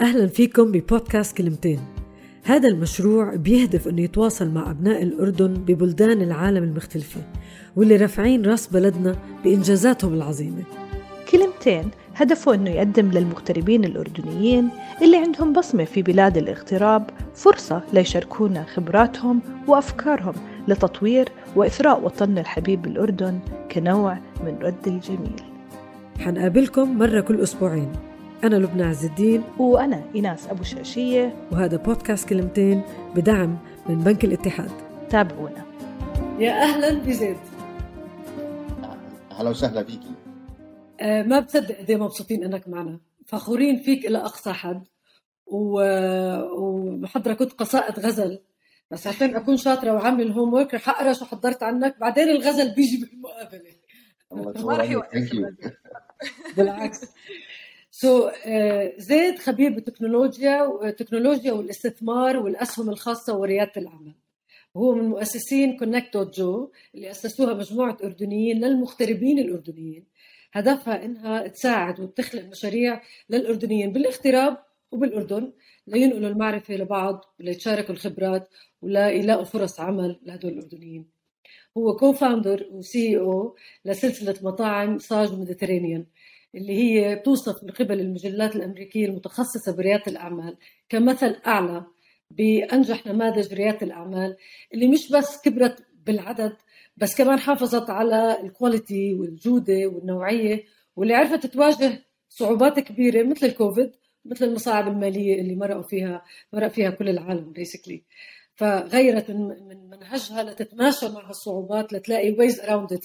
أهلا فيكم ببودكاست كلمتين. هذا المشروع بيهدف أنه يتواصل مع أبناء الأردن ببلدان العالم المختلفة واللي رافعين رأس بلدنا بإنجازاتهم العظيمة. كلمتين هدفه أنه يقدم للمغتربين الأردنيين اللي عندهم بصمة في بلاد الاغتراب فرصة ليشاركونا خبراتهم وأفكارهم لتطوير وإثراء وطننا الحبيب الأردن كنوع من رد الجميل. حنقابلكم مرة كل أسبوعين. أنا لبنى عز الدين وأنا إيناس أبو شاشية. وهذا بودكاست كلمتين بدعم من بنك الاتحاد. تابعونا. يا أهلا بزيد. أهلا وسهلا فيكي. آه ما بصدق قد مبسوطين إنك معنا. فخورين فيك إلى أقصى حد. و... ومحضره كنت قصائد غزل. بس عشان أكون شاطرة وعامل الهوم ورك رح أقرأ شو حضرت عنك. بعدين الغزل بيجي بالمقابلة. ما رح يوقف بالعكس. so uh, زيد خبير بالتكنولوجيا والتكنولوجيا والاستثمار والأسهم الخاصة وريادة الاعمال وهو من مؤسسين Connect Jo اللي أسسوها مجموعة أردنيين للمغتربين الأردنيين. هدفها إنها تساعد وتخلق مشاريع للأردنيين بالاغتراب وبالأردن لينقلوا المعرفة لبعض وليتشاركوا الخبرات وليلاقوا فرص عمل لهدول الأردنيين. هو co-founder و CEO لسلسلة مطاعم صاج Mediterranean اللي هي توصف من قبل المجلات الأمريكية المتخصصة بريادة الأعمال كمثل أعلى بأنجح نماذج ريادة الأعمال اللي مش بس كبرت بالعدد بس كمان حافظت على ال quality والجودة والنوعية واللي عرفت تواجه صعوبات كبيرة مثل الكوفيد مثل المصاعب المالية اللي مرقوا فيها مرق فيها كل العالم basically فغيرت من منهجها لتتماشى مع هالصعوبات لتلاقي ways around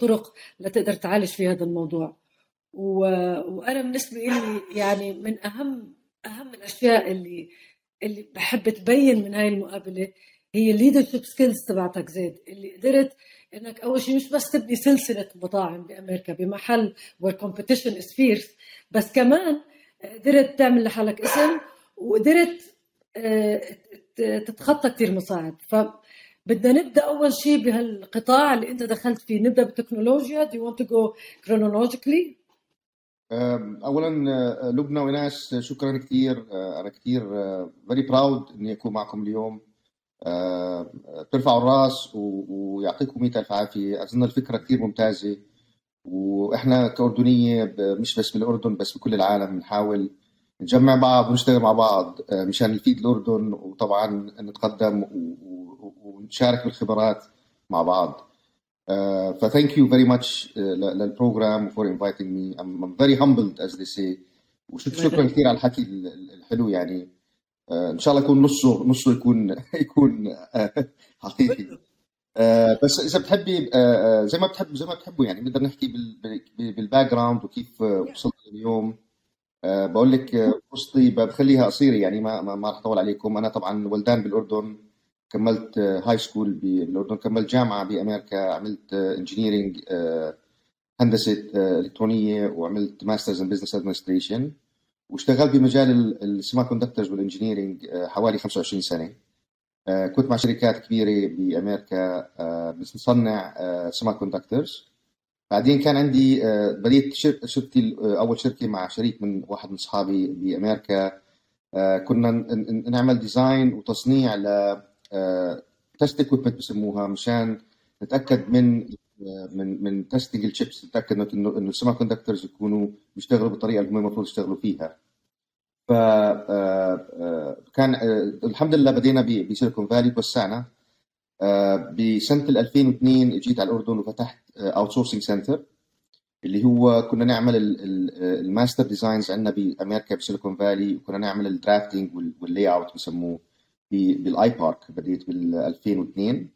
طرق لتقدر تعالج في هذا الموضوع. وأنا بالنسبة لي يعني من اهم أهم الأشياء اللي اللي بحب تبين من هاي المقابلة هي ال leadership skills تبعتك زيد اللي قدرت إنك أول شيء مش بس تبني سلسلة مطاعم بأمريكا بمحل where competition is fierce بس كمان قدرت تعمل لحالك اسم وقدرت آه، تتخطى كثير مصاعب. ف بدنا نبدأ أول شيء بهالقطاع اللي أنت دخلت فيه نبدأ بالتكنولوجيا do you want to go chronologically اولا آه، لبنى وناس شكرا كثير آه، أنا كثير فيري براود إني أكون معكم اليوم. بترفعوا الرأس ويعطيكم مئة ألف عافية. أظن الفكرة كثير ممتازة. وإحنا كأردنية مش بس بالأردن بس بكل العالم بنحاول نجمع بعض ونشتغل مع بعض آه، مشان نفيد الأردن وطبعا نتقدم ونشارك بالخبرات مع بعض. ف thank you very much لل program for inviting me I'm very humbled as they say وشكرا كثير على الحكي الحلو يعني. آه، إن شاء الله يكون نصه نصه يكون يكون آه، حقيقي. آه، بس إذا بتحبي زي ما بتحب زي ما بتحبوا يعني. بنقدر نحكي بال background وكيف وصلت اليوم. بقول لك قصتي بخليها قصيرة يعني. ما ما راح أطول عليكم. أنا طبعا ولدان بالأردن. كملت high school بالاردن كملت جامعة بأمريكا عملت engineering هندسة إلكترونية وعملت masters in business administration واشتغلت بمجال ال semiconductors وال engineering حوالي 25 سنة. آه، كنت مع شركات كبيرة بأمريكا آه، بنصنع semi آه، conductors بعدين كان عندي بديت شركتي أول شركة مع شريك من واحد من أصحابي بأمريكا. كنا نعمل design وتصنيع ل test equipment بسموها مشان نتأكد من من من testing ال chips نتأكد انه انه ال semiconductors يكونوا بيشتغلوا بالطريقة اللي هم المفروض يشتغلوا فيها. ف آه، آه، كان آه، الحمد لله بدينا بسيليكون فالي توسعنا. بسنة 2002 جيت على الأردن وفتحت outsourcing center اللي هو كنا نعمل ال master designs عندنا بأمريكا بسيليكون فالي وكنا نعمل ال drafting وال layout بسموه. بال iPark بديت بال 2002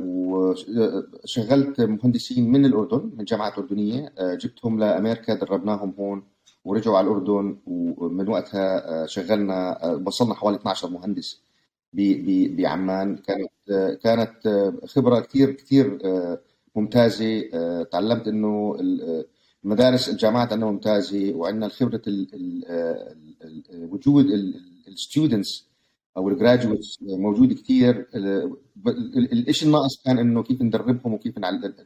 وشغلت مهندسين من الأردن من جامعات اردنيه جبتهم لأمريكا دربناهم هون ورجعوا على الأردن. ومن وقتها آه، شغلنا آه، وصلنا حوالي 12 مهندس بعمان. كانت آه، كانت خبرة كثير كثير ممتازة. تعلمت إنه المدارس الجامعات عندنا ممتازة. وعندنا خبرة وجود ال students أو ال graduates موجود كثير الشيء الناقص كان إنه كيف ندربهم وكيف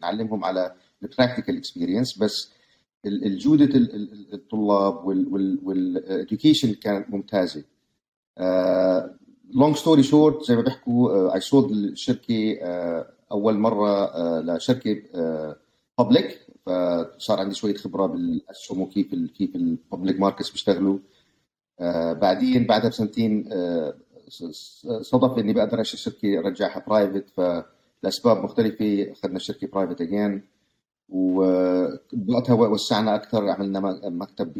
نعلمهم على ال practical experience بس الجوده الطلاب وال education كانت ممتازة. long story short زي ما بيحكوا I sold الشركة أول مرة لشركة public فصار عندي شوية خبرة بالأسهم وكيف كيف ال public markets بيشتغلوا. بعدين بعدها بسنتين صدف اني بقدر اشتري شركة ارجعها private فلاسباب مختلفة. أخذنا الشركة private again وبوقتها وسعنا أكثر. عملنا مكتب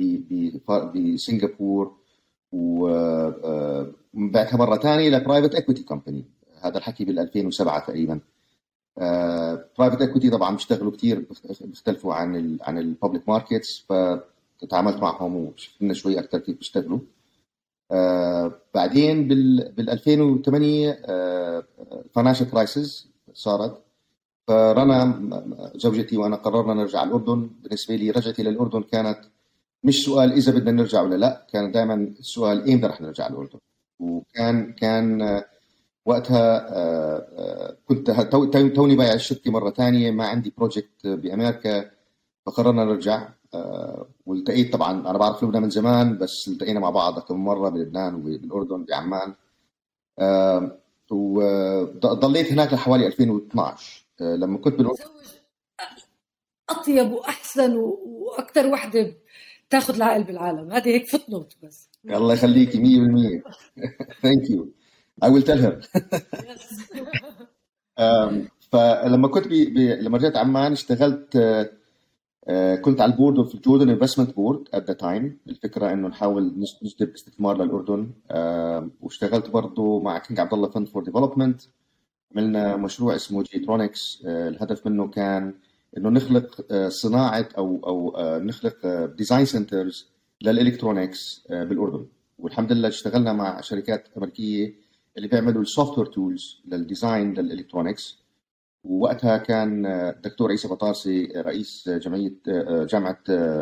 بسنغافور وبعتها مرة ثانية ل private equity company هذا الحكي بال 2007 تقريبا. private equity طبعا بيشتغلوا كثير بيختلفوا عن ال عن ال public markets فتعاملت معهم وشفنا شوي أكثر كيف بيشتغلوا. بعدين بال بال 2008 financial crisis صارت. فرنا زوجتي وأنا قررنا نرجع الأردن. بالنسبة لي رجعتي للأردن كانت مش سؤال إذا بدنا نرجع ولا لا كان دائما السؤال ايمتى رح نرجع الأردن. وكان كان وقتها كنت توني بايع الشركة مرة ثانية ما عندي project بأمريكا فقررنا نرجع. والتقيت طبعا أنا بعرف لبنان من زمان بس التقينا مع بعض أكثر من مره بلبنان وبالأردن بعمان. وضليت هناك لحوالي 2012 لما كنت بالاردن أطيب وأحسن وأكثر وحدة تاخذ العقل بالعالم. هذه هيك footnote بس. الله يخليكي 100% thank you I will tell her. فلما كنت بي بي لما رجعت عمان اشتغلت كنت على ال board في ال Jordan Investment Board at the time الفكرة إنه نحاول نجذب استثمار للأردن واشتغلت برضه مع King عبد الله Fund for Development عملنا مشروع اسمه جيترونكس الهدف منه كان إنه نخلق صناعة أو أو نخلق design centers لل electronics بالأردن. والحمد لله اشتغلنا مع شركات أمريكية اللي بيعملوا ال software tools لل design لل electronics ووقتها كان الدكتور عيسى بطارسي رئيس جمعية جامعة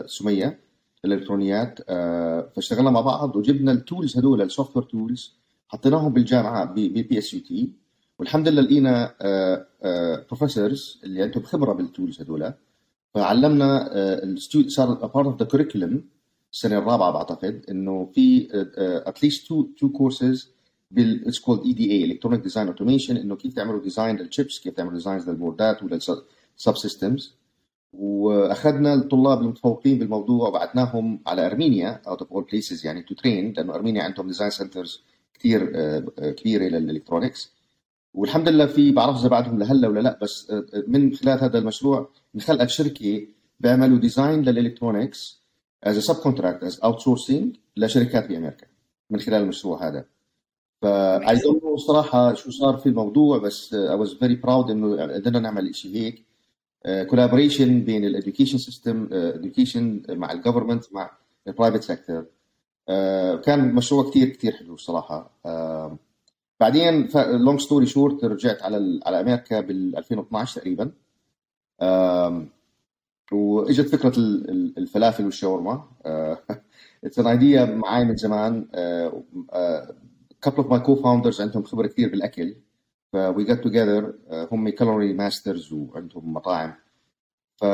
سمية للالكترونيات فاشتغلنا مع بعض وجبنا ال tools هدول ال software tools حطيناهم بالجامعة PSUT. والحمد لله لقينا professors اللي عندهم خبرة بال tools هدول فعلمنا صار part of the curriculum السنة الرابعة بعتقد إنه في at least two two courses بال it's called EDA electronic design automation إنه كيف تعملوا design لل chips كيف تعملوا designs لل boardات ولل sub systems وأخذنا الطلاب المتفوقين بالموضوع وبعثناهم على أرمينيا out of all places يعني to train لأنه أرمينيا عندهم design centers كثير كبيرة لل electronics والحمد لله في بعرف إذا بعدهم لهلأ ولا لأ بس من خلال هذا المشروع انخلقت شركة بيعملوا design لل electronics as subcontract as outsourcing لشركات بأمريكا من خلال المشروع هذا. ف I don't know صراحة شو صار في الموضوع بس I was very proud إنه قدرنا نعمل شيء هيك. collaboration بين ال education system education مع ال government مع ال private sector كان مشروع كثير كثير حلو صراحة. بعدين long story short رجعت على على أمريكا بال 2012 تقريبا. وإجت فكرة الفلافل والشاورما. it's an idea معي من زمان. Couple of my co-founders عندهم خبرة كثير بالأكل ف we got together هم culinary masters وعندهم مطاعم. ف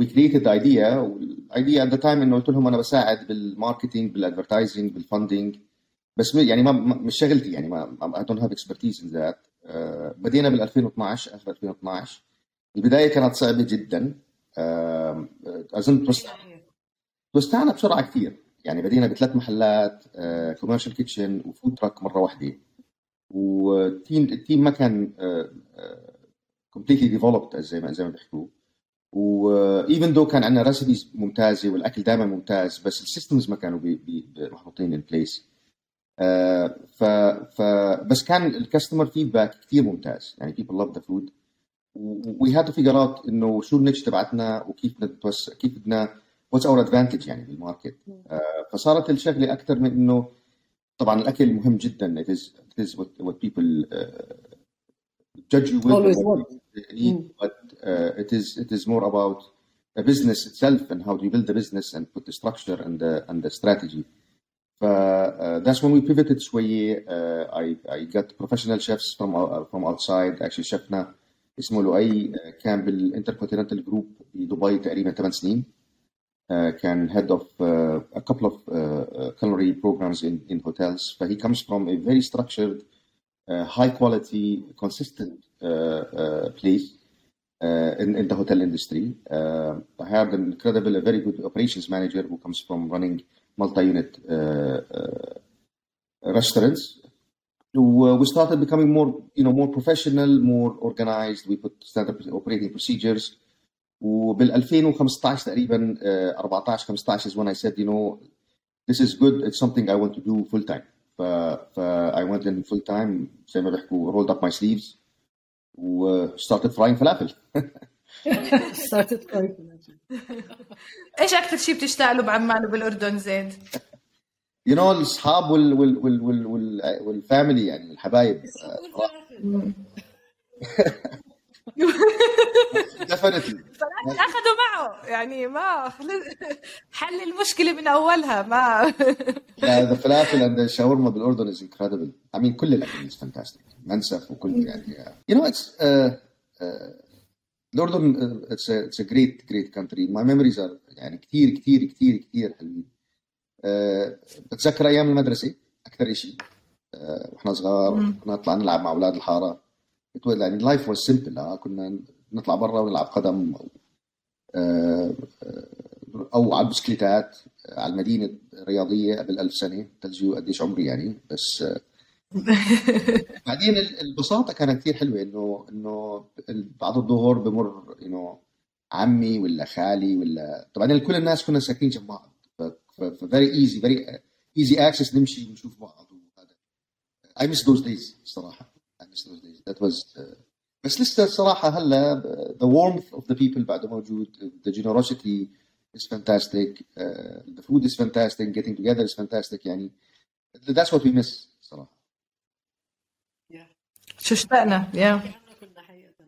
we created the idea وال idea at the time إنه قلت لهم أنا بساعد بال marketing بال advertising بال funding بس يعني ما مش شغلتي يعني ما I don't have expertise in that. بدينا بال 2012 آخر 2012 البداية كانت صعبة جدا. أظن توسعنا بسرعة كثير. يعني بدينا بثلاث محلات commercial kitchen و food truck مرة واحدة. وال team ال team ما كان completely developed زي ما زي ما بيحكوا. و even though كان عندنا recipes ممتازة والأكل دائما ممتاز بس ال systems ما كانوا محطوطين in place ف ف بس كان ال customer feedback كثير ممتاز. يعني people love the food. we had to figure out إنه شو ال niche تبعتنا وكيف نتوسع كيف بدنا واتس اور ادفانتج يعني بالماركت آه فصارت الشغله أكثر من انه طبعا الاكل مهم جدا it is, it is what, what people uh, judge you with Always what eat, mm. but uh, it is it is more about the business itself and how do you build the business and put the structure and the and the strategy. ف uh, that's when we pivoted شوية uh, I I got professional chefs from uh, from outside actually شفنا اسمه لؤي كان بالانتركونتيننتال جروب بدبي تقريبا 8 سنين Uh, can head of uh, a couple of uh, culinary programs in, in hotels. But he comes from a very structured, high quality, consistent place in, in the hotel industry. I have an incredible, a very good operations manager who comes from running multi-unit restaurants we started becoming more you know more professional more organized we put standard operating procedures وبال 2015 تقريبا uh, 14 15 is when I said, you know, this is good. It's something I want to do full time. ف, ف I went in full time زي ما بيحكوا rolled up my sleeves و started frying falafel. started quite إيش أكثر شيء بتشتاق له بعمان وبالاردن زيد؟ you know الاصحاب وال وال وال وال وال والفاميلي يعني الحبايب اخذوا معه يعني ما حل المشكلة من أولها ما the falafel and the shawarma بالأردن is incredible. I mean كل الأكل is fantastic. منسف وكل يعني it's uh, uh, الأردن it's a great great country. My memories are يعني كثير كثير كثير كثير حلوين. Uh, بتذكر أيام المدرسة أكثر شيء uh, وإحنا صغار كنا نطلع نلعب مع أولاد الحارة. It was يعني life was simple. كنا نطلع برا ونلعب قدم أو آه، أو على البسكليتات على المدينة الرياضية قبل ألف سنة. تلجوا قديش عمري يعني بس آه، بعدين ال- البساطة كانت كثير حلوة إنه إنه بعد الظهر بمر إنه عمي ولا خالي ولا طبعا كل الناس كنا ساكنين جنب بعض. ف very easy very easy access نمشي ونشوف بعض وهذا. I miss those days صراحة. I miss those days that was uh, بس لسه الصراحه هلا the warmth of the people بعده موجود the generosity is fantastic uh, the food is fantastic getting together is fantastic يعني that's what we miss صراحه شو اشتقنا يا كنا حقيقة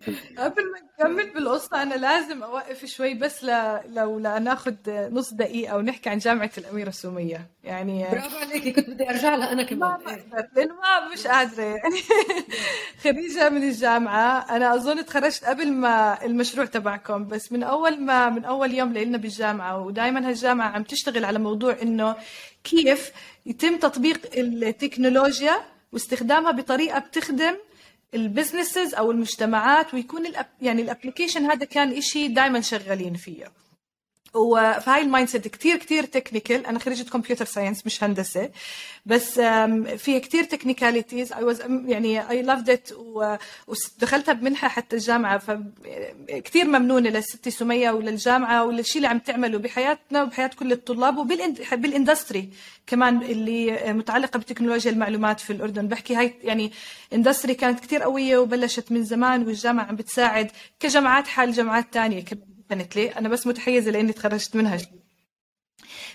قبل ما نكمل بالقصة أنا لازم أوقف شوي بس ل... لو لناخذ نص دقيقة ونحكي عن جامعة الأميرة السومية. يعني برافو عليكي كنت بدي أرجع لها أنا ما كمان لأنه ما مش قادرة. يعني خريجة من الجامعة أنا أظن تخرجت قبل ما المشروع تبعكم بس من أول ما من أول يوم لنا بالجامعة ودائما هالجامعة عم تشتغل على موضوع إنه كيف يتم تطبيق التكنولوجيا واستخدامها بطريقة بتخدم ال businesses أو المجتمعات ويكون ال app يعني ال application هذا كان إشي دائما شغالين فيه. وفهاي ال mindset كثير كثير technical أنا خريجة computer science مش هندسة. بس فيها كثير technicalities I was يعني I loved it ودخلتها بمنحة حتى الجامعة. فكثير ممنونة للست سمية وللجامعة وللشيء اللي عم تعمله بحياتنا وبحياة كل الطلاب وبال industry كمان اللي متعلقة بتكنولوجيا المعلومات في الأردن. بحكي هاي يعني إندستري كانت كثير قوية وبلشت من زمان والجامعة عم بتساعد كجامعات حال جامعات ثانية كمان لي. أنا بس متحيزة لإني تخرجت منها.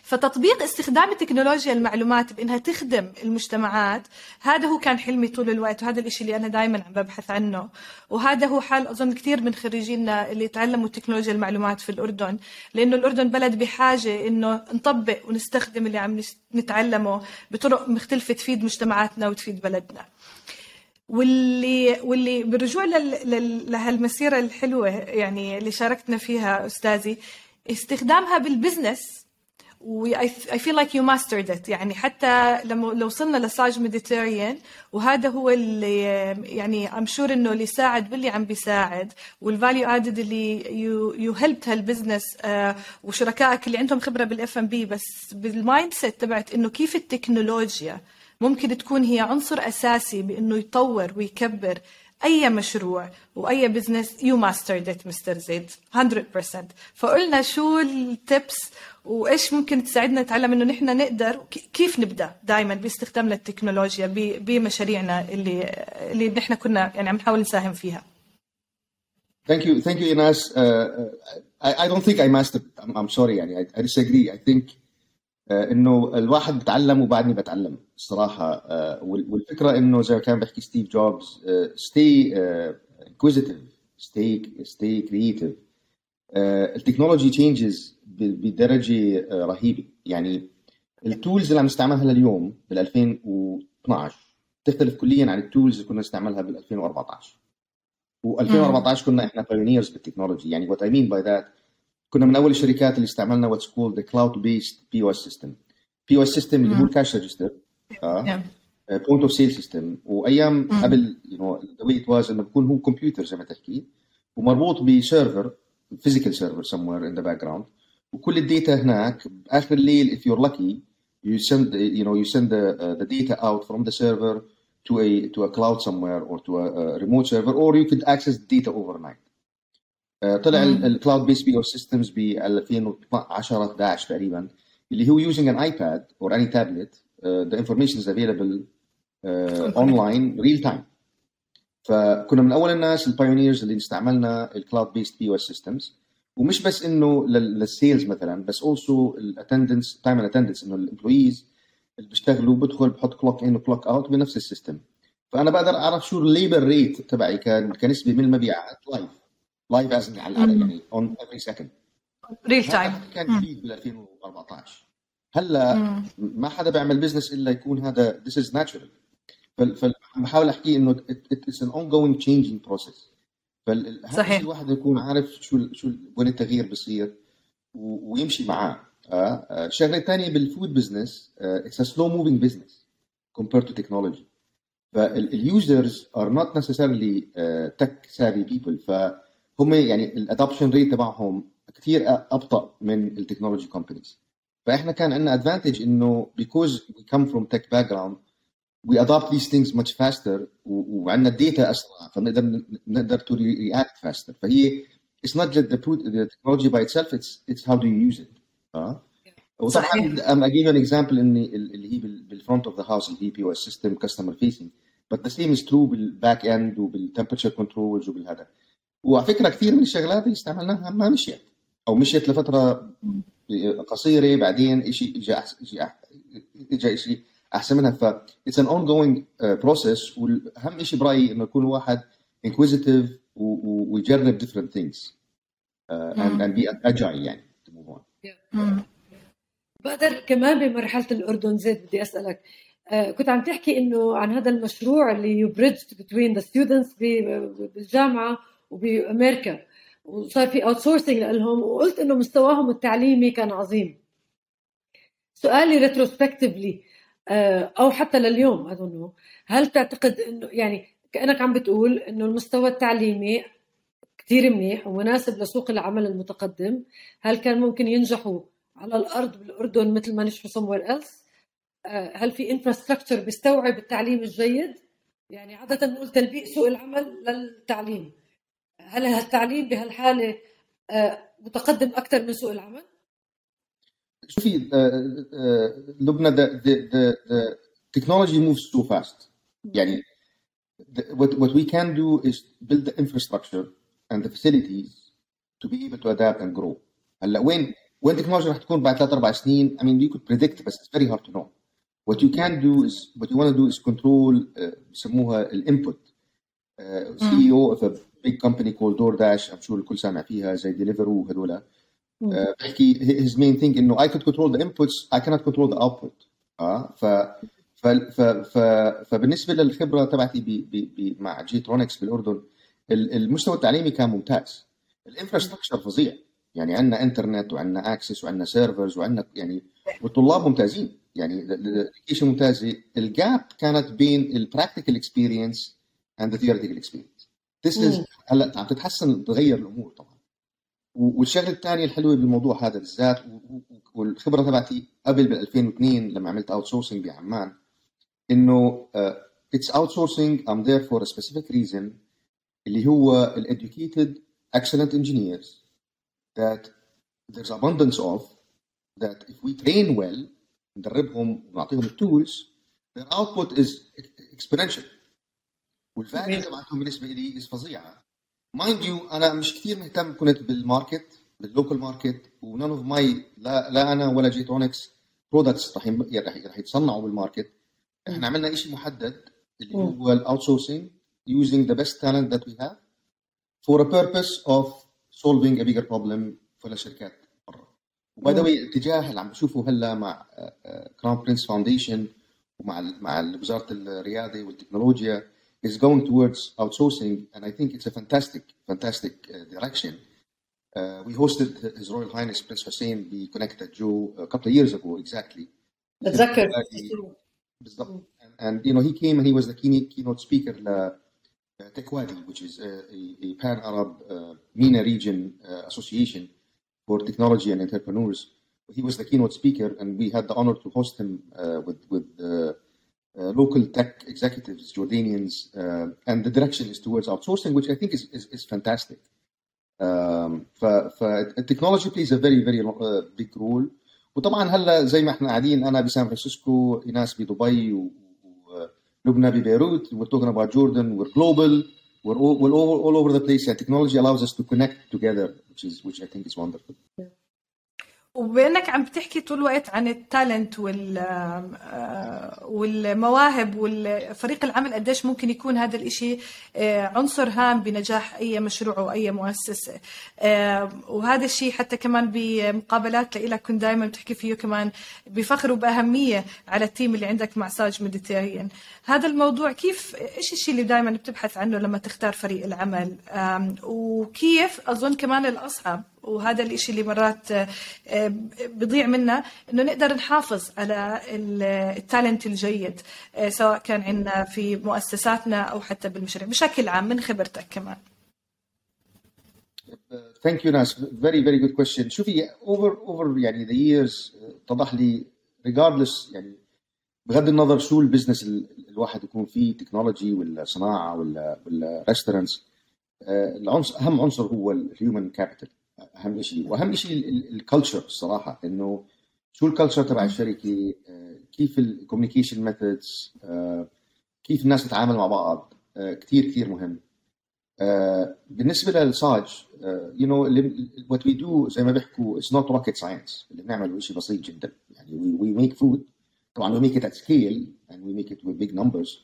فتطبيق استخدام التكنولوجيا المعلومات بإنها تخدم المجتمعات هذا هو كان حلمي طول الوقت وهذا الشيء اللي أنا دائما عم ببحث عنه. وهذا هو حال أظن كثير من خريجينا اللي تعلموا تكنولوجيا المعلومات في الأردن لأنه الأردن بلد بحاجة إنه نطبق ونستخدم اللي عم نتعلمه بطرق مختلفة تفيد مجتمعاتنا وتفيد بلدنا. واللي واللي بالرجوع لهالمسيرة الحلوة يعني اللي شاركتنا فيها أستاذي استخدامها بال business و I, I feel like you mastered it. يعني حتى لما لو وصلنا لساج ميديتيريان وهذا هو اللي يعني I'm sure إنه اللي ساعد باللي عم بيساعد وال value add اللي you you helped هال business آه وشركائك اللي عندهم خبرة بالاف ام بي بس بال mindset تبعت إنه كيف التكنولوجيا ممكن تكون هي عنصر أساسي بإنه يطور ويكبر أي مشروع وأي business you mastered it Mr. زيد 100% فقلنا شو ال tips وإيش ممكن تساعدنا نتعلم إنه نحن نقدر كيف نبدأ دائما باستخدامنا التكنولوجيا ب- بمشاريعنا اللي اللي نحن كنا يعني عم نحاول نساهم فيها Thank you, thank you, Inas. Uh, I, I don't think I mastered. I'm, I'm sorry, يعني I, I disagree. I think uh, إنه الواحد بتعلم وبعدني بتعلم uh, وال- والفكرة إنه زي ما كان بيحكي ستيف جوبز inquisitive, stay stay creative. Uh, ال technology changes بدرجة uh, رهيبة. يعني ال tools اللي عم نستعملها لليوم بال 2012 تختلف كليا عن ال tools اللي كنا نستعملها بال 2014 و2014 كنا إحنا pioneers بالتكنولوجي يعني what I mean by that كنا من أول الشركات اللي استعملنا what's called cloud based POS system POS system اللي هو ال cash register اه بوينت اوف سيل سيستم وايام قبل يو نو ذا واي ات واز انه بيكون هو كمبيوتر زي ما تحكي ومربوط بسيرفر فيزيكال سيرفر somewhere in the background وكل الداتا هناك باخر الليل if you're lucky you send you know you send the, uh, the data out from the server to a to a cloud somewhere or to a, a remote server or you could access data overnight uh, طلع الكلاود بيس بي او سيستمز ب 2010 11 تقريبا اللي هو using an iPad or any tablet uh, the information is available uh, online real time. فكنا من أول الناس البايونيرز اللي استعملنا الكلاود بيست بي أو اس سيستمز ومش بس إنه لل sales مثلا بس also ال attendance time ال attendance إنه ال employees اللي بيشتغلوا بدخل بحط clock in و clock out بنفس ال system. فأنا بقدر أعرف شو ال labor rate تبعي كان كنسبه من المبيعات live live as على يعني on every second real time كان جديد بال 2014 هلا ما حدا بيعمل business إلا يكون هذا this is natural فبحاول أحكي إنه it's an ongoing changing process صحيح. الواحد يكون عارف شو شو وين التغيير بصير ويمشي معاه. آه الشغله الثانية بال food business it's a slow moving business compared to technology. فال users are not necessarily tech savvy people فهم يعني ال adoption rate تبعهم كثير أبطأ من ال technology companies فإحنا كان عندنا advantage إنه because we come from tech background we adopt these things much faster وعندنا ال data أسرع فنقدر نقدر to react faster. فهي it's not just the, the technology by itself it's it's how do you use it. آه؟ وطبعا I'm give an example إني اللي هي بال front of the house اللي هي POS system customer facing but the same is true بال back end وبال temperature controls وبالهذا. وعلى فكرة كثير من الشغلات اللي استعملناها ما مشيت أو مشيت لفترة قصيرة بعدين شيء اجى اجى اجى شيء أحسن منها. ف it's an ongoing process وأهم شيء برأيي إنه يكون الواحد inquisitive ويجرب different things. Uh, and, and be agile يعني to move on. بقدر كمان بمرحلة الأردن زيد بدي أسألك. Uh, كنت عم تحكي إنه عن هذا المشروع اللي you bridge between the students بالجامعة وبأمريكا. وصار في outsourcing لهم وقلت إنه مستواهم التعليمي كان عظيم. سؤالي retrospectively أو حتى لليوم اظن هل تعتقد إنه يعني كأنك عم بتقول إنه المستوى التعليمي كثير منيح ومناسب لسوق العمل المتقدم؟ هل كان ممكن ينجحوا على الأرض بالأردن مثل ما نجحوا somewhere else هل في infrastructure بيستوعب التعليم الجيد؟ يعني عادة نقول تلبية سوق العمل للتعليم. هل التعليم بهالحاله متقدم أكثر من سوق العمل شوفي لبنى the, the, the, the technology moves too fast يعني the, what, what we can do is build the infrastructure and the facilities to be able to adapt and grow هلا وين وين التكنولوجيا رح تكون بعد ثلاث أربع سنين I mean you could predict بس it's very hard to know what you can do is what you want to do is control uh, بسموها الانبوت uh, CEO of a big company called DoorDash. I'm sure الكل سامع فيها زي ديليفرو هذول بحكي his main thing إنه I could control the inputs I cannot control the output. آه ف ف ف ف فبالنسبة للخبرة تبعتي ب ب مع Jeetronix بالأردن المستوى التعليمي كان ممتاز. ال infrastructure فظيع. يعني عندنا إنترنت وعندنا access وعندنا servers وعندنا يعني والطلاب ممتازين. يعني ال education ممتازه ال gap كانت بين ال practical experience and the theoretical experience هلأ عم تتحسن تغير الأمور طبعا. والشغلة الثانية الحلوة بالموضوع هذا بالذات والخبرة تبعتي قبل بال 2002 لما عملت outsourcing بعمان إنه it's outsourcing I'm there for a specific reason اللي هو ال educated excellent engineers that there's abundance of that if we train well ندربهم ونعطيهم ال tools their output is exponential. وال value تبعتهم بالنسبة لي فظيعة. mind you أنا مش كثير مهتم كنت بال market بال local market و none of my لا لا أنا ولا Jeetronix products رح رح يتصنعوا بال market. إحنا عملنا شيء محدد اللي هو ال outsourcing using the best talent that we have for a purpose of solving a bigger problem for الشركات برا. وباي ذا الاتجاه اللي عم بشوفه هلا مع كراون برنس فاونديشن ومع مع وزارة الرياده والتكنولوجيا is going towards outsourcing, and I think it's a fantastic, fantastic uh, direction. Uh, we hosted His Royal Highness Prince Hussein بكونكتد جو a couple of years ago exactly. بتذكر بالضبط. And you know he came and he was the keynote, keynote speaker ل Tekwadi, which is a, a, a pan-Arab uh, MENA region uh, association for technology and entrepreneurs. He was the keynote speaker, and we had the honor to host him uh, with with uh, uh, local tech executives, Jordanians, uh, and the direction is towards outsourcing, which I think is is, is fantastic. Um, ف- فالتكنولوجي plays a very very uh, big role وطبعا هلا زي ما احنا قاعدين انا بسان فرانسيسكو ايناس بدبي و- ولبنى ببيروت we're talking about Jordan we're global we're all, we're all, all over the place and technology allows us to connect together which is which I think is wonderful وبانك عم بتحكي طول الوقت عن التالنت وال آه، والمواهب والفريق العمل قديش ممكن يكون هذا الإشي آه، عنصر هام بنجاح أي مشروع أو أي مؤسسه آه، وهذا الشيء حتى كمان بمقابلات لإلك كنت دائما بتحكي فيه كمان بفخر وبأهمية على التيم اللي عندك مع ساج ميديتيريان. هذا الموضوع كيف إيش الشيء اللي دائما بتبحث عنه لما تختار فريق العمل؟ وكيف أظن كمان الأصعب وهذا الإشي اللي مرات آه، آه، بضيع منا إنه نقدر نحافظ على ال- ال talent الجيد آه، سواء كان عندنا في مؤسساتنا أو حتى بالمشاريع بشكل عام من خبرتك كمان. Thank you Nas. Very very good question. شوفي over over يعني the years اتضح لي regardless يعني بغض النظر شو البزنس ال- الواحد يكون فيه تكنولوجي ولا صناعة ولا ولا restaurants العنصر أهم عنصر هو ال human capital أهم شيء. وأهم شيء ال culture الصراحة إنه شو ال culture تبع الشركة؟ آه، كيف ال communication methods كيف الناس تتعامل مع بعض؟ آه، كثير كثير مهم. آه، بالنسبة للصاج you know what we do زي ما بيحكوا it's not rocket science اللي بنعمله شيء بسيط جدا. يعني we make food طبعا we make it at scale and we make it with big numbers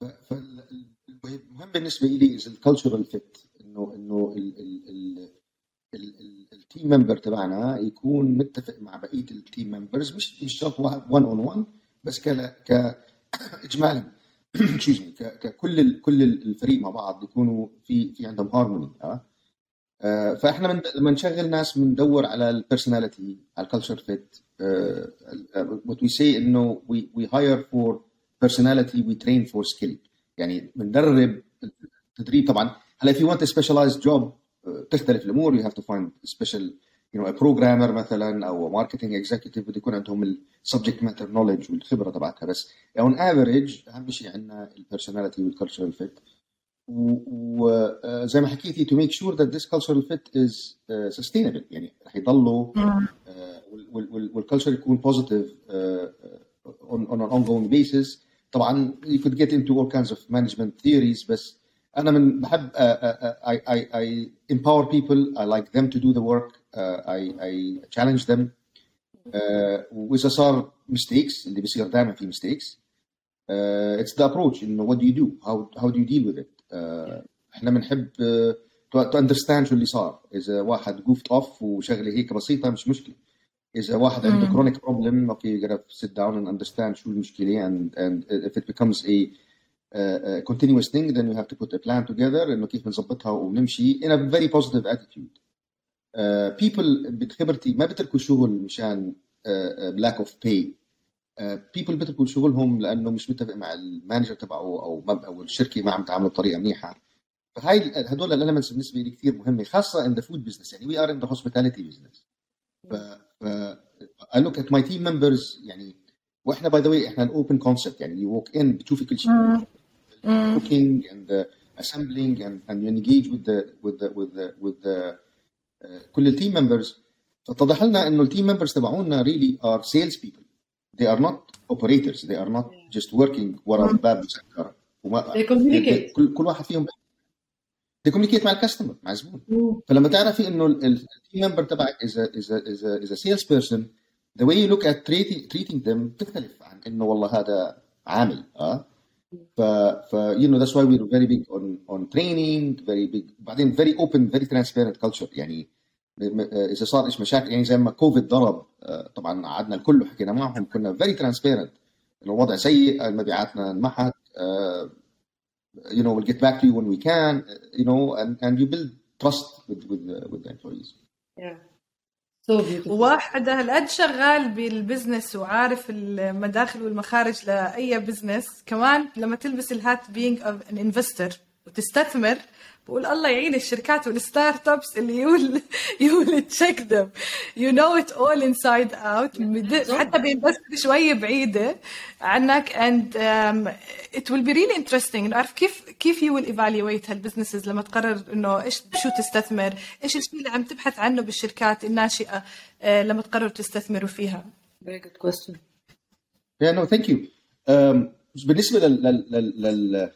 فالمهم بالنسبة لي is ال cultural fit إنه إنه ال team member تبعنا يكون متفق مع بقية ال team members مش مش شرط 1 on 1 بس ك ك اجمالا. ككل كل الفريق مع بعض يكونوا في في عندهم هارموني آه فإحنا من لما نشغل ناس بندور على ال personality على ال culture fit what we say إنه we hire for personality we train for skill يعني بندرب التدريب طبعا. هلا if you want a specialized job آه، تختلف الأمور you have to find special you know a programmer مثلا أو marketing executive بده يكون عندهم ال subject matter knowledge والخبره تبعتها بس on average اهم شيء عندنا البيرسوناليتي والكالتشرال فيت وزي ما حكيتي to make sure that this cultural fit is uh, sustainable يعني رح يضلوا والكالتشر يكون positive uh, on, on an ongoing basis طبعا you could get into all kinds of management theories بس انا من بحب uh, uh, I, I, I empower people I like them to do the work uh, I, I challenge them uh, واذا صار mistakes اللي بيصير دائما في mistakes uh, it's the approach انه what do you do how how do you deal with it uh, احنا بنحب uh, to, to understand شو اللي صار اذا واحد goofed off وشغله هيك بسيطه مش مشكله اذا واحد عنده chronic problem okay you gotta sit down and understand شو المشكله and and if it becomes a uh, a continuous thing then you have to put a plan together انه كيف بنظبطها ونمشي in a very positive attitude. Uh, people بخبرتي ما بتركوا شغل مشان uh, uh, lack of pay. people بيتركوا شغلهم لأنه مش متفق مع ال manager تبعه أو أو الشركة ما عم تعامله بطريقة منيحة. فهاي هدول ال elements بالنسبة لي كثير مهمة خاصة in the food business يعني we are in the hospitality business ف I look at my team members يعني وإحنا by the way إحنا ال open concept يعني you walk in بتشوفي كل شيء. Cooking and uh, assembling and and you engage with the with the with the with the uh, كل ال team members فاتضح لنا انه ال team members تبعونا really are sales people they are not operators they are not just working ورا الباب مسكر وما They communicate. كل كل واحد فيهم they communicate مع ال customer مع الزبون فلما تعرفي انه ال team member تبعك is a is a is a is a sales person the way you look at treating treating them تختلف عن انه والله هذا عامل آه ف ف you know that's why we very big on on training very big بعدين very open very transparent culture يعني آه، إذا صار إيش مشاكل يعني زي ما كوفيد ضرب آه، طبعا قعدنا الكل حكينا معهم كنا very transparent الوضع سيء مبيعاتنا انمحت you know we'll get back to you when we can you know and you build trust with with the employees Beautiful. واحد شغال بال business وعارف المداخل والمخارج لأي business كمان لما تلبس ال hat an investor وتستثمر بقول الله يعين الشركات وال startups اللي يقول يقول check them you know it all inside out حتى بينفستر شوية بعيدة عنك. and it will be really interesting نعرف كيف كيف you will evaluate هال businesses لما تقرر إنه إيش شو تستثمر؟ إيش الشيء اللي عم تبحث عنه بالشركات الناشئة uh, لما تقرروا تستثمروا فيها؟ Very good question. Yeah, no, thank you. Um, بالنسبة لل لل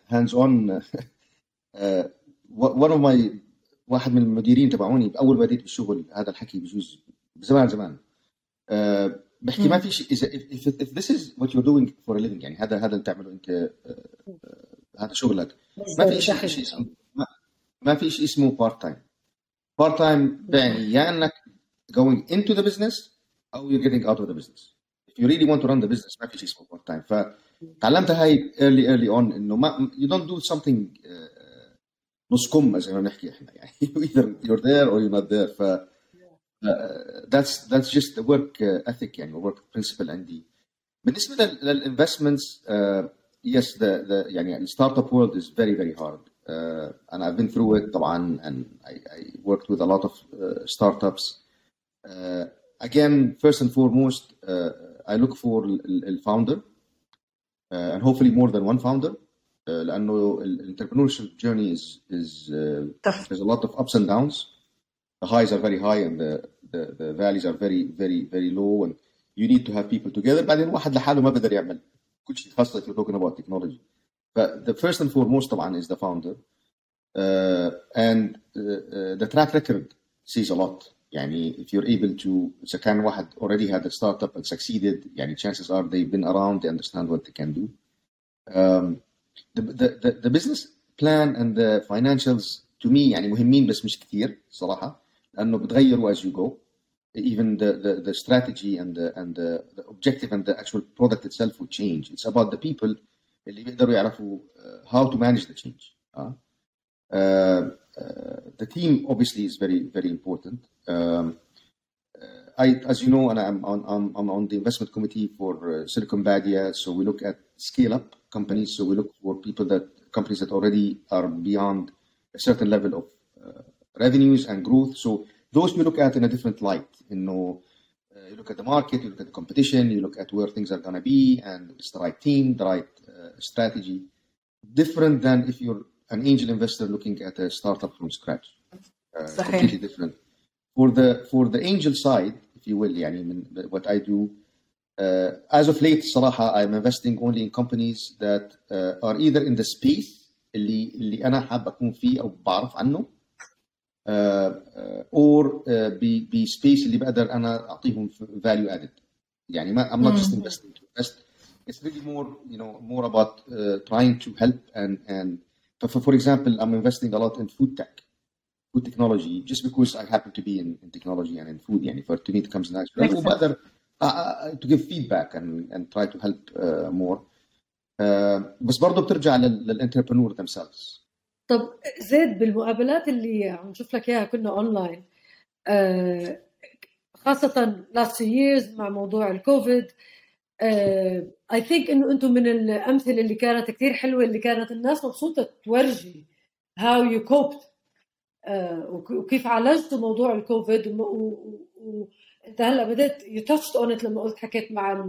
one of my واحد من المديرين تبعوني اول ما بديت بالشغل هذا الحكي بجوز زمان زمان. uh, بحكي ما في شيء اذا if, if, this is what you're doing for a living يعني هذا هذا اللي تعمله أنت uh, uh, هذا شغلك. ما في شيء شيء اسمه ما, ما في شيء اسمه بارت تايم بارت تايم يعني يا إنك going into the business أو you're getting out of the business. If you really want to run the business ما في شيء اسمه بارت تايم فتعلمتها هاي early early on إنه ما you don't do something uh, نص كم زي ما بنحكي احنا يعني either you're there or you're not there ف uh, that's that's just the work uh, ethic يعني work principle عندي بالنسبه للانفستمنتس uh, yes the the يعني الستارت اب world is very very hard uh, and I've been through it طبعا and I, I worked with a lot of uh, startups uh, again first and foremost uh, I look for the founder uh, and hopefully more than one founder لانه الانتربرنورشيب journey is is uh, there's a lot of ups and downs the highs are very high and the, the the valleys are very very very low and you need to have people together بعدين واحد لحاله ما بقدر يعمل كل شيء خاصة if you're talking about technology but the first and foremost طبعا is the founder uh, and uh, uh, the track record says a lot يعني if you're able to إذا كان واحد already had a startup and succeeded يعني chances are they've been around they understand what they can do um, the, the, the business plan and the financials to me يعني مهمين بس مش كثير صراحه لانه بتغيروا as you go even the, the, the strategy and the, and the, the objective and the actual product itself will change it's about the people اللي بيقدروا يعرفوا uh, how to manage the change uh, uh, uh, the team obviously is very very important um, I, as you know, and I'm on, I'm, I'm on the investment committee for uh, Silicon Badia, so we look at scale up companies. So we look for people that companies that already are beyond a certain level of uh, revenues and growth. So those we look at in a different light. You know, uh, you look at the market, you look at the competition, you look at where things are going to be, and it's the right team, the right uh, strategy. Different than if you're an angel investor looking at a startup from scratch. Uh, completely different. For the for the angel side, if you will, يعني what I do, uh, as of late صراحة I'm investing only in companies that uh, are either in the space اللي اللي أنا حاب أكون فيه أو بعرف عنه uh, or ب بسبيس اللي بقدر أنا أعطيهم value added يعني ما I'm not just investing to invest it's really more you know more about trying to help and and for, for example I'm investing a lot in food tech food technology just because I happen to be in, in technology and in food يعني for to me it comes natural وبقدر uh, to give feedback and, and try to help uh, more. Uh, بس برضه بترجع لل entrepreneur themselves. طب زيد بالمقابلات اللي عم نشوف لك إياها كنا اونلاين خاصة last years مع موضوع الكوفيد I think إنه أنتم من الأمثلة اللي كانت كثير حلوة اللي كانت الناس مبسوطة تورجي how you coped وكيف عالجتوا موضوع الكوفيد انت هلا بدات you touched on لما قلت حكيت مع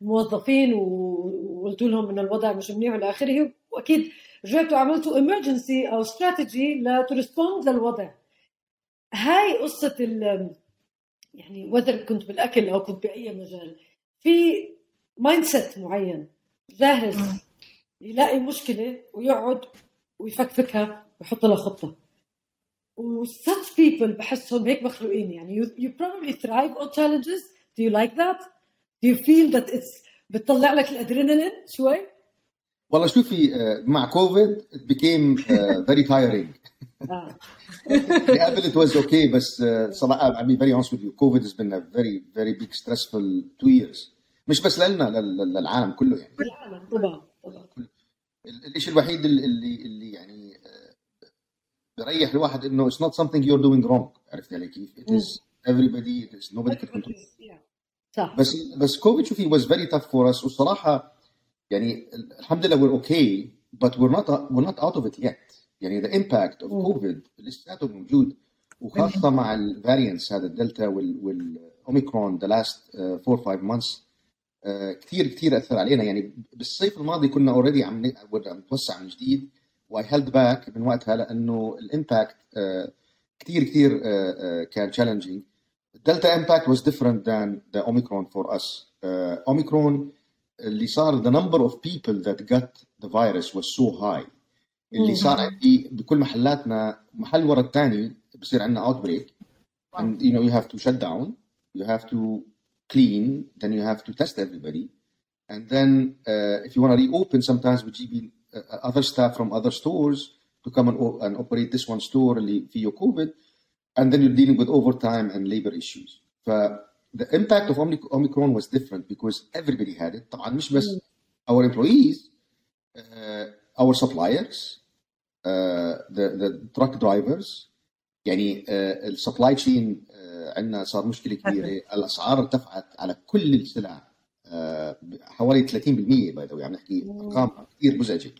الموظفين وقلت لهم إن الوضع مش منيح والى آخره. وأكيد رجعتوا عملتوا emergency أو strategy ل to respond للوضع. هاي قصة ال يعني whether كنت بالأكل أو كنت بأي مجال في mindset معين جاهز يلاقي مشكلة ويقعد ويفكفكها ويحط لها خطة. وsuch people بحسهم هيك مخلوقين يعني you, you probably thrive on challenges do you like that do you feel that it's بتطلع لك الادرينالين شوي والله شوفي مع كوفيد it became uh, very tiring قبل it was okay بس uh, صراحة I mean very honest with you COVID has been a very very big stressful two years مش بس لنا للعالم كله يعني العالم طبعا طبعا الشيء الوحيد اللي اللي يعني بريح الواحد إنه it's not something you're doing wrong. عرفت علي كيف؟ it is everybody it is nobody can control. صح. بس بس كوفيد شوفي was very tough for us. والصراحه يعني الحمد لله we're okay but we're not we're not out of it yet. يعني the impact of. COVID لساته موجود وخاصة مع ال variants هذا الدلتا والاوميكرون the last uh, four five months uh, كثير كثير أثر علينا. يعني بالصيف الماضي كنا already عم نتوسع من جديد. واي هيلد باك من وقتها لانه الامباكت كثير كثير كان challenging الدلتا امباكت was different than the omicron for us uh, omicron اللي صار the number of people that got the virus was so high اللي مم. صار عندي بكل محلاتنا محل ورا الثاني بصير عندنا outbreak and you know you have to shut down you have to clean then you have to test everybody and then uh, if you want to reopen sometimes بتجيبي uh, other staff from other stores to come and, o- and operate this one store اللي فيه COVID and then you're dealing with overtime and labor issues ف the impact of Omnic- Omicron was different because everybody had it طبعا مش بس our employees uh, our suppliers uh, the the truck drivers يعني السبلاي تشين عندنا صار مشكله كبيره الاسعار ارتفعت على كل السلع آه، حوالي 30% باي ذا عم نحكي ارقام كثير مزعجه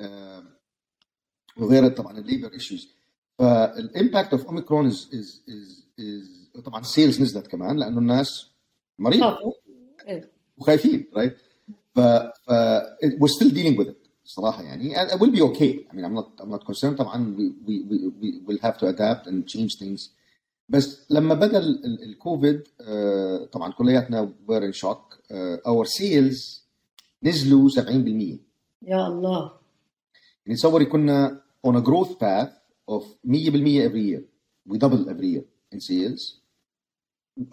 آه، وغير طبعا ال labor issues فال impact of Omicron is is is طبعا ال sales نزلت كمان لأنه الناس مريضة. إيه. وخايفين right ف ف we're still dealing with it صراحة يعني. I will be okay. I mean I'm not I'm not concerned. طبعا we we we, will have to adapt and change things. بس لما بدأ ال- ال- الكوفيد آه، طبعا كلياتنا were in shock. آه، our sales نزلوا 70% يعني يا الله. تصوري كنا on a growth path of 100% every year. We double every year in sales.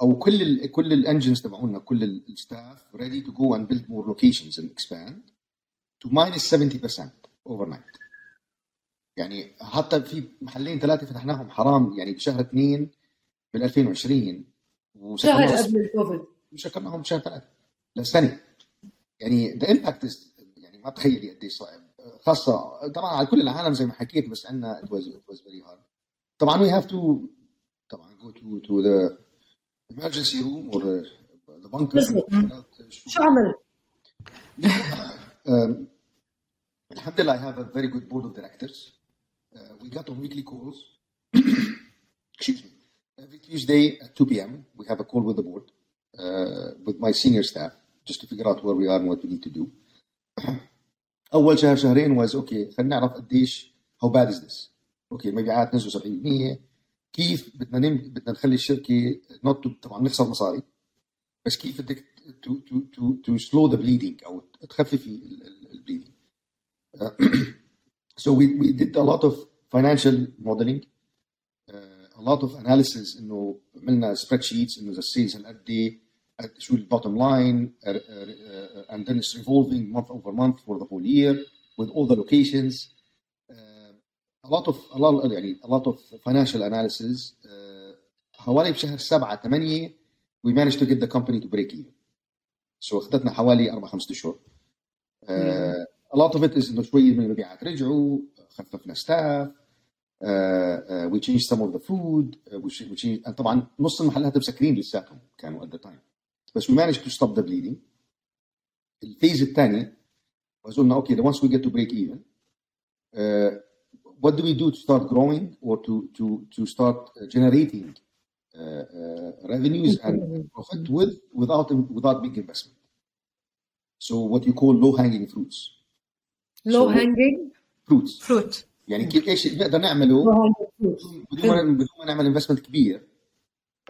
أو كل ال كل ال engines تبعونا كل ال staff ready to go and build more locations and expand to minus 70% overnight. يعني حتى في محلين ثلاثة فتحناهم حرام يعني بشهر اثنين بال 2020 شهر قبل الكوفيد. وسكرناهم بشهر ثلاثة. لسنه يعني impact is يعني ما تخيلي قد إيش صعب. خاصه طبعا على كل العالم زي ما حكيت بس عندنا it was it was very hard طبعا we have to طبعا go to to the emergency room or the, bunker. شو عمل؟ um, Alhamdulillah, I have a very good board of directors. Uh, we got on weekly calls. Excuse me. Every Tuesday at 2 p.m., we have a call with the board, uh, with my senior staff, just to figure out where we are and what we need to do. أول شهر شهرين was okay. خلينا نعرف قديش how bad is this؟ أوكي المبيعات نزلوا 70% كيف بدنا نم... بدنا نخلي not to طبعا نخسر مصاري بس كيف بدك to to to to slow the bleeding أو تخففي ال- ال- البليدنج so we we did a lot of financial modeling. Uh, a lot of analysis إنه عملنا spreadsheets إنه the sales هالقد إيه. شو ال bottom line and then it's evolving month over month for the whole year with all the locations a lot of a lot يعني a lot of financial analysis. Uh, حوالي بشهر 7 8 we managed to get the company to break even. So أخذتنا حوالي 4 5 شهور a lot of it is إنه شوية من المبيعات رجعوا خففنا ستاف uh, uh, we changed some of the food. Uh, طبعا نص المحلات مسكرين لساتهم كانوا at the time. بس we managed to stop the bleeding الفيز الثاني was قلنا okay once we get to break even uh, what do we do to start growing or to to to start uh, generating uh, uh, revenues and profit with without without big investment so what you call low hanging fruits لو So- هانجينج fruits فروت يعني كيف ايش نقدر نعمله بدون ما بدون ما نعمل انفستمنت كبير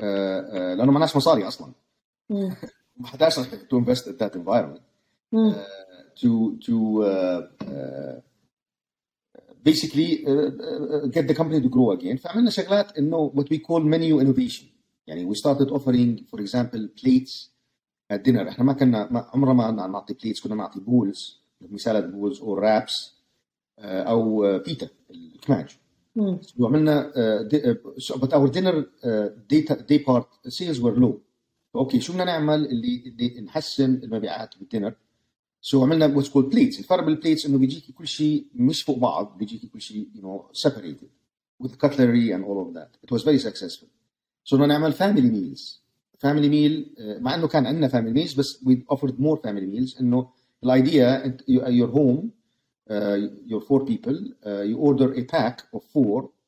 آه، آه، لانه معناش مصاري اصلا ما حتعرفش to invest in that environment to to basically get the company to grow again فعملنا شغلات إنه what we call menu innovation يعني we started offering for example plates dinner إحنا ما كنا عمرنا ما نعطي plates كنا نعطي bowls salad bowls أو wraps أو pita الكماج وعملنا بس our dinner daypart sales were low okay شو بدنا نعمل اللي, اللي نحسن المبيعات بال dinner so عملنا what's called plates الفرق بال plates انه بيجيكي كل شيء مش فوق بعض بيجيكي كل شيء you know separated with cutlery and all of that. It was very successful. So بدنا نعمل family meals. Family meal uh, مع انه كان عندنا family meals بس we offered more family meals انه الايديا your home uh, your four people uh, you order a pack of four uh, uh,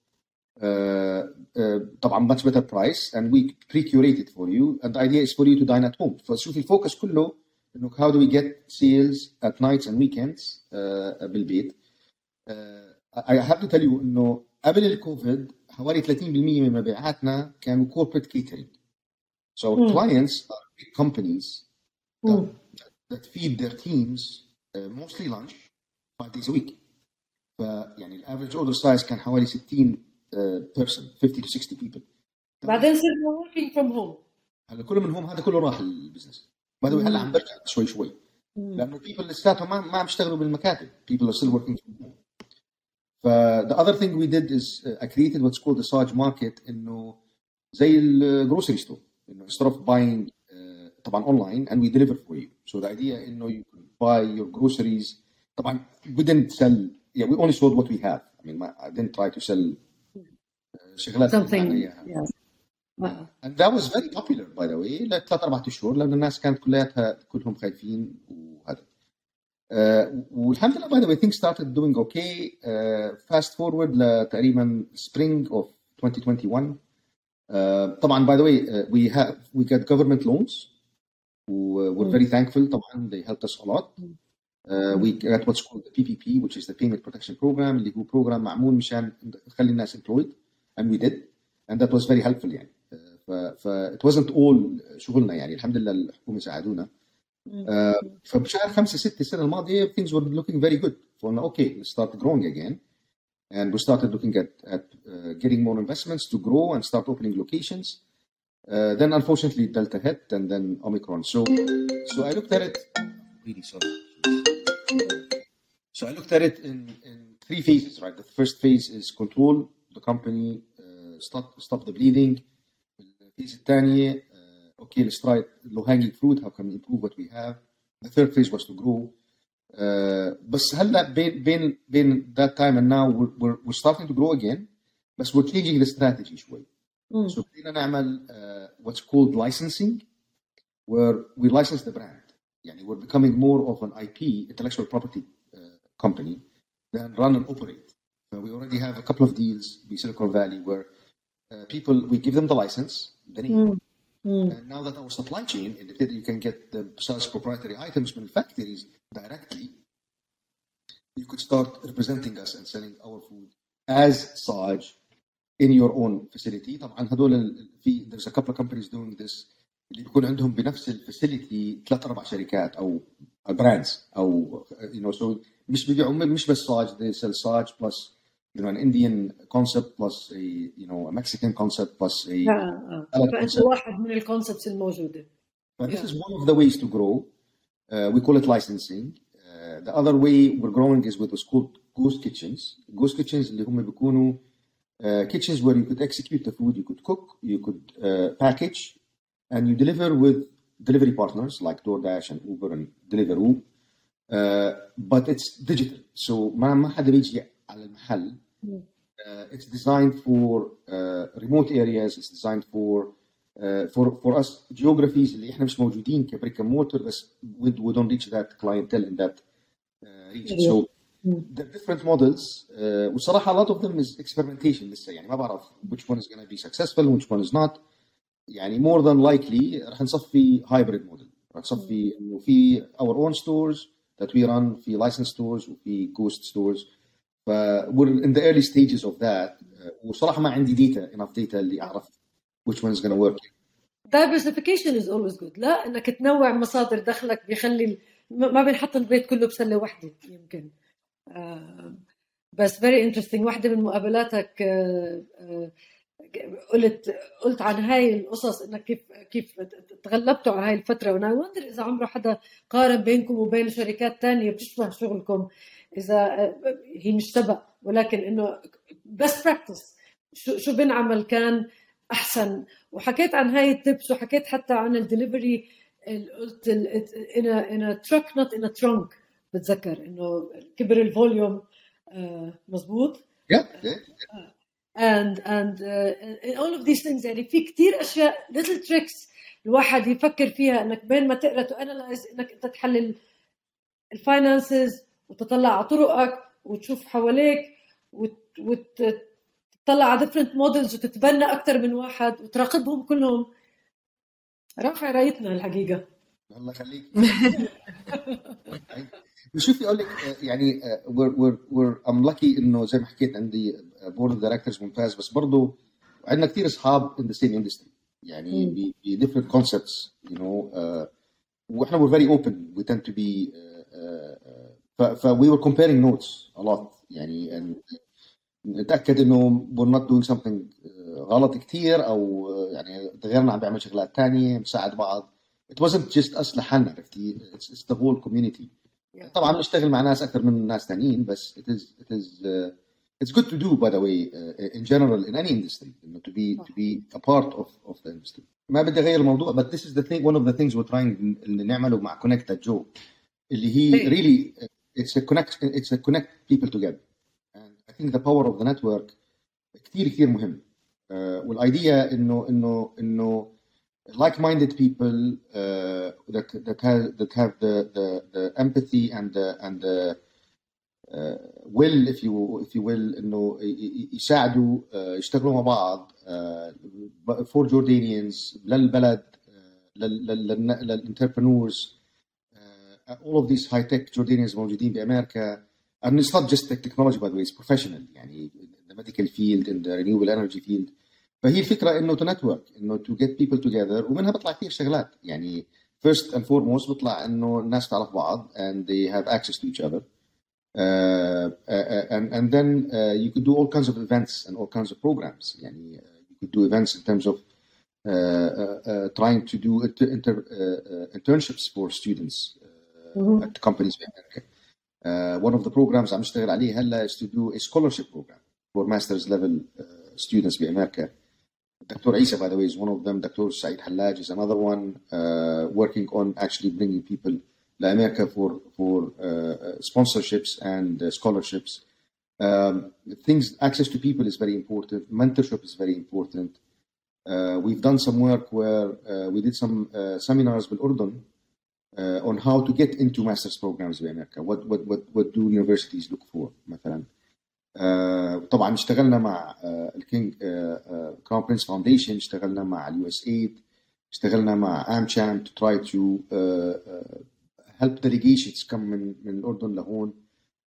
طبعا much better price and we pre-curate it for you and the idea is for you to dine at home فشوف الفوكس كله انه how do we get sales at nights and weekends uh, بالبيت uh, I have to tell you انه قبل الكوفيد حوالي 30% من مبيعاتنا كانوا corporate catering so our Hmm. clients are big companies that, that feed their teams uh, mostly lunch five days a week فيعني ال average order size كان حوالي 60 uh, person 50 to 60 people بعدين صرنا working from home هلا كل منهم هذا كله راح ال business باي ذا هلا عم برجع شوي شوي. لأنه people لساتهم ما ما عم يشتغلوا بالمكاتب people are still working from home ف the other thing we did is uh, I created what's called the Saj market انه زي الجروسري ستور انه instead of buying uh, طبعا online and we deliver for you so the idea انه you can buy your groceries طبعا we didn't sell yeah we only sold what we have I mean I didn't try to sell uh, something معنا إياها. yes. آه. And that was very popular by the way لثلاث اربع اشهر لان الناس كانت كلياتها كلهم خايفين وهذا آه، والحمد لله by the way things started doing okay uh, fast forward لتقريبا spring of 2021 آه، طبعا by the way uh, we have we got government loans و we're very thankful طبعا they helped us a lot uh, we got what's called the PPP which is the payment protection program اللي هو program معمول مشان نخلي الناس employed and we did and that was very helpful يعني uh, ف, ف it wasn't all شغلنا يعني الحمد لله الحكومه ساعدونا uh, فبشهر خمسة ستة السنة الماضية things were looking very good فقلنا okay let's start growing again and we started looking at, at uh, getting more investments to grow and start opening locations uh, then unfortunately Delta hit and then Omicron so so I looked at it really sorry so I looked at it in, in three phases right the first phase is control the company uh, stop stop the bleeding الفيز الثانية uh, okay let's try low hanging fruit how can we improve what we have the third phase was to grow uh, بس هلا بين بين بين that time and now we're, we're, we're starting to grow again بس we're changing the strategy شوي مم. so بدينا نعمل uh, what's called licensing where we license the brand يعني we're becoming more of an IP intellectual property uh, company than run and operate so we already have a couple of deals in Silicon Valley where uh, people we give them the license the name مم. مم. and now that our supply chain indicated you can get the such proprietary items from factories directly, you could start representing us and selling our food as Saj in your own facility. طبعا هذول ال- في there's a couple of companies doing this اللي بيكون عندهم بنفس الفاسيلتي ثلاث اربع شركات او براندز او you know so مش بيبيعوا مش بس Saj they sell Saj plus you know an Indian concept plus a you know a Mexican concept plus a آه، آه. Salad فانت concept. واحد من الكونسبتس الموجوده But this Yeah. is one of the ways to grow. Uh, we call it licensing. Uh, the other way we're growing is with what's called ghost kitchens. Ghost kitchens اللي هم بيكونوا uh, kitchens where you could execute the food, you could cook, you could uh, package, and you deliver with delivery partners like DoorDash and Uber and Deliveroo. Uh, but it's digital, so ما ما حدا بيجي على المحل. Uh, it's designed for uh, remote areas. It's designed for uh, for for us geographies اللي احنا مش موجودين كبريك and mortar بس we, we don't reach that clientele in that uh, region. Yeah. So the different models uh, وصراحة a lot of them is experimentation لسه يعني ما بعرف which one is going to be successful which one is not يعني more than likely رح نصفي hybrid model رح نصفي انه في our own stores that we run في licensed stores وفي ghost stores ف we're in the early stages of that. Uh, وصراحة ما عندي data enough data اللي أعرف which one is going to work. Diversification is always good. لا إنك تنوع مصادر دخلك بيخلي ما بنحط البيت كله بسلة واحدة يمكن. آه، بس very interesting. واحدة من مقابلاتك آه، قلت قلت عن هاي القصص إنك كيف كيف تغلبتوا على هاي الفترة. وأنا wonder إذا عمره حدا قارن بينكم وبين شركات تانية بتشبه شغلكم. إذا آه، هي مش سبق ولكن إنه best practice شو شو بنعمل كان أحسن. وحكيت عن هاي ال tips وحكيت حتى عن الدليفري قلت in in trunk not in trunk بتذكر إنه كبر ال volume آه، مزبوط؟ Yeah. and and uh, all of these things يعني في كثير أشياء little tricks الواحد يفكر فيها إنك بين ما تقرأ to إنك أنت تحلل ال finances وتطلع على طرقك وتشوف حواليك وتطلع على different models وتتبنى أكثر من واحد وتراقبهم كلهم. رافع رأيتنا الحقيقة. الله يخليك. شوفي أقول لك يعني we're, we're, we're I'm lucky إنه زي ما حكيت عندي board of directors ممتاز بس برضه عندنا كثير أصحاب in the same industry. يعني ب different concepts you know uh, وإحنا we're very open. We tend to be uh, uh, ف we were comparing notes a lot يعني and نتاكد انه we're not doing something غلط كثير أو يعني غيرنا عم بيعمل شغلات ثانية نساعد بعض it wasn't just us لحالنا عرفتي it's, it's the whole community طبعا بنشتغل مع ناس أكثر من ناس ثانيين بس it is it is uh, it's good to do by the way uh, in general in any industry you know, to be to be a part of of the industry ما بدي اغير الموضوع but this is the thing one of the things we're trying اللي نعمله مع connect Joe اللي هي really it's a connect it's a connect people together and I think the power of the network كثير كثير مهم uh, والايديا انه انه انه like-minded people uh, that that have that have the the, the empathy and the and the uh, will if you if you will انه يساعدوا uh, يشتغلوا مع بعض uh, for Jordanians للبلد للانتربرنورز all of these high tech Jordanians موجودين بامريكا and it's not just technology by the way it's professional يعني in the medical field in the renewable energy field فهي الفكره انه تو نتورك انه تو جيت بيبل توجذر ومنها بيطلع كثير شغلات يعني فيرست اند فورموست بيطلع انه الناس تعرف بعض and they have access to each other uh, uh, and and then uh, you could do all kinds of events and all kinds of programs يعني you could do events in terms of trying to do inter, internships for students mm-hmm. at companies in America. one of the programs عم نشتغل عليه هلا is to do a scholarship program for master's level students بأمريكا Dr. Isa, by the way, is one of them. Dr. Saeed Hallaj is another one uh, working on actually bringing people to America for for uh, sponsorships and uh, scholarships. Um, things access to people is very important. Mentorship is very important. we've done some work where we did some seminars with Urdun on how to get into master's programs in America. What what what what do universities look for, مثلا? Uh, طبعا اشتغلنا مع الكينج كراون برنس فاونديشن اشتغلنا مع اليو اس ايد اشتغلنا مع امشام to try to uh, uh, help delegations come من من الاردن لهون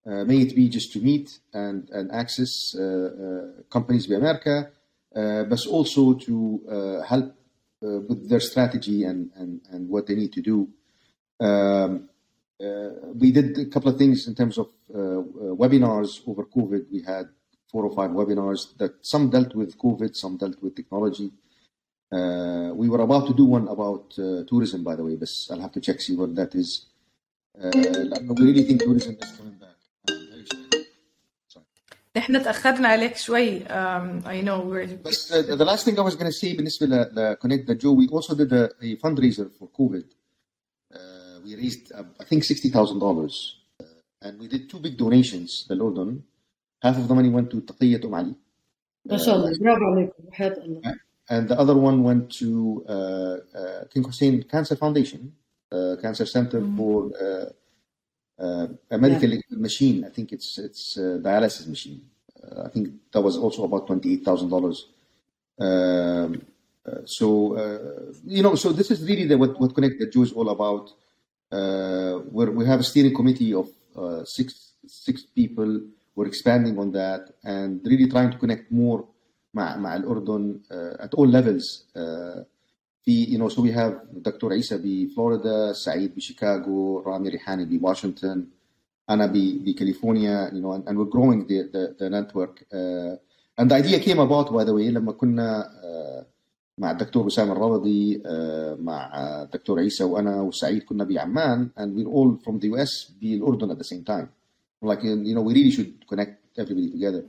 uh, may it be just to meet and and access uh, uh, companies بامريكا uh, but also to uh, help uh, with their strategy and and and what they need to do um, uh, we did a couple of things in terms of uh, uh, webinars over COVID. We had four or five webinars that some dealt with COVID, some dealt with technology. we were about to do one about tourism, by the way, but I'll have to check see what that is. we really think tourism is coming back. نحن تاخرنا عليك شوي um, I know we're بس uh, the last thing I was going to say بالنسبه ل Connect the Joe we also did a, a fundraiser for COVID we raised, uh, I think, $60,000. Uh, and we did two big donations, the Lordon. Half of the money went to Taqiyat Um Ali. Uh, and the other one went to uh, King Hussein Cancer Foundation, Cancer Center mm-hmm. for a medical yeah. machine. I think it's it's dialysis machine. I think that was also about twenty-eight thousand dollars. Um, uh, so uh, you know so this is really the, what, what connect the jews all about Uh, we have a steering committee of uh, six six people. We're expanding on that and really trying to connect more مع مع الأردن uh, at all levels. في you know so we have دكتور عيسى بفلوريدا، سعيد بشيكاغو، رامي ريحاني بواشنطن، أنا بكاليفورنيا you know and, and we're growing the the, the network. and the idea came about by the way لما كنا مع الدكتور وسام الربضي مع الدكتور عيسى وانا وسعيد كنا بعمان and we're all from the US بالاردن at the same time like you know we really should connect everybody together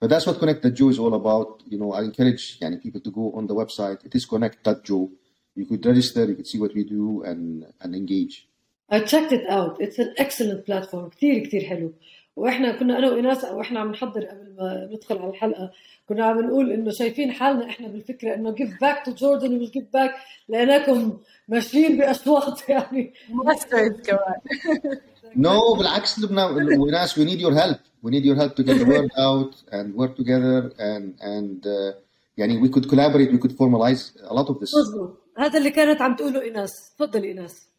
but that's what connect the Jew is all about you know I encourage يعني people to go on the website it is connect.joe you could register you could see what we do and and engage I checked it out it's an excellent platform كثير كثير حلو وإحنا كنا أنا وايناس وإحنا عم نحضر قبل ما ندخل على الحلقة كنا عم نقول إنه شايفين حالنا إحنا بالفكرة إنه give back to Jordan ومش give back لقيناكم ماشيين بأصوات يعني. masters كمان. No, بالعكس لبنى وايناس we need your help. We need your help to get the word out and work together and and uh, يعني we could collaborate, we could formalize a lot of this. مظبوط. هذا اللي كانت عم تقوله ايناس تفضل ايناس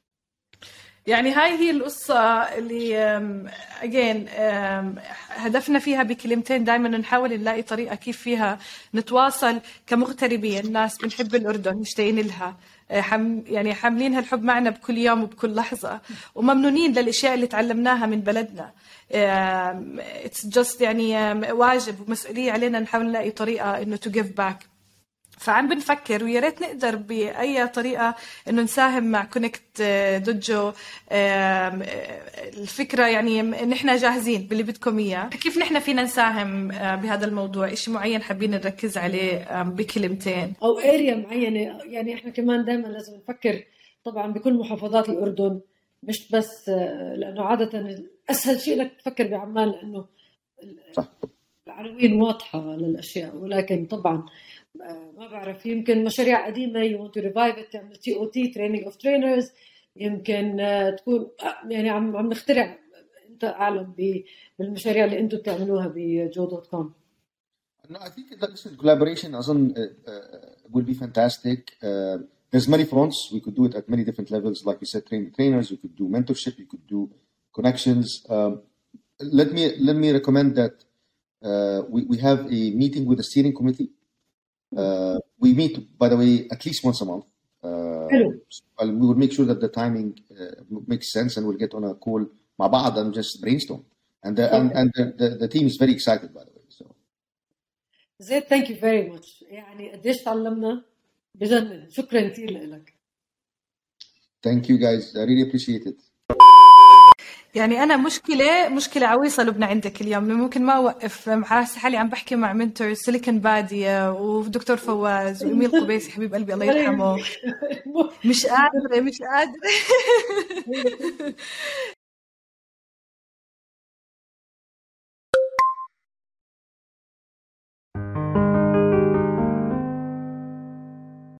يعني هاي هي القصة اللي اجين هدفنا فيها بكلمتين دائما نحاول نلاقي طريقة كيف فيها نتواصل كمغتربين. ناس بنحب الأردن مشتاقين لها. آه، حم يعني حاملين هالحب معنا بكل يوم وبكل لحظة. وممنونين للأشياء اللي تعلمناها من بلدنا. it's just يعني واجب ومسؤولية علينا نحاول نلاقي طريقة إنه to give back فعم بنفكر ويا ريت نقدر بأي طريقة إنه نساهم مع Connect.jo الفكرة يعني نحن جاهزين باللي بدكم إياه. كيف نحن فينا نساهم بهذا الموضوع؟ شيء معين حابين نركز عليه بكلمتين. أو area معينة. يعني إحنا كمان دائما لازم نفكر طبعا بكل محافظات الأردن مش بس لأنه عادة أسهل شيء إنك تفكر بعمان لأنه صح. العناوين واضحه للاشياء ولكن طبعا ما بعرف يمكن مشاريع قديمه you to revive تعمل TOT training of trainers يمكن تكون يعني عم عم نخترع انت اعلم بالمشاريع اللي أنتم بتعملوها ب jo.com No, I think listen, collaboration أظن uh, uh, will be fantastic. Uh, there's many fronts. We could do it at many different levels. Like you said, train trainers. We could do mentorship. We could do connections. Um, let me let me recommend that uh, we, we have a meeting with the steering committee Uh, we meet, by the way, at least once a month. Uh, we will make sure that the timing uh, makes sense and we'll get on a call مع بعض and just brainstorm. And the, and, and the, the, the team is very excited, by the way. So. زيد ثانك يو فيري ماتش يعني قديش تعلمنا بجنن شكرا كثير لك Thank you guys. I really appreciate it. يعني أنا مشكلة مشكلة عويصة لبنى عندك اليوم ممكن ما أوقف. مع حالي عم بحكي مع منتور سيليكون بادية ودكتور فواز واميل قبيسي حبيب قلبي الله يرحمه. مش قادرة مش قادرة.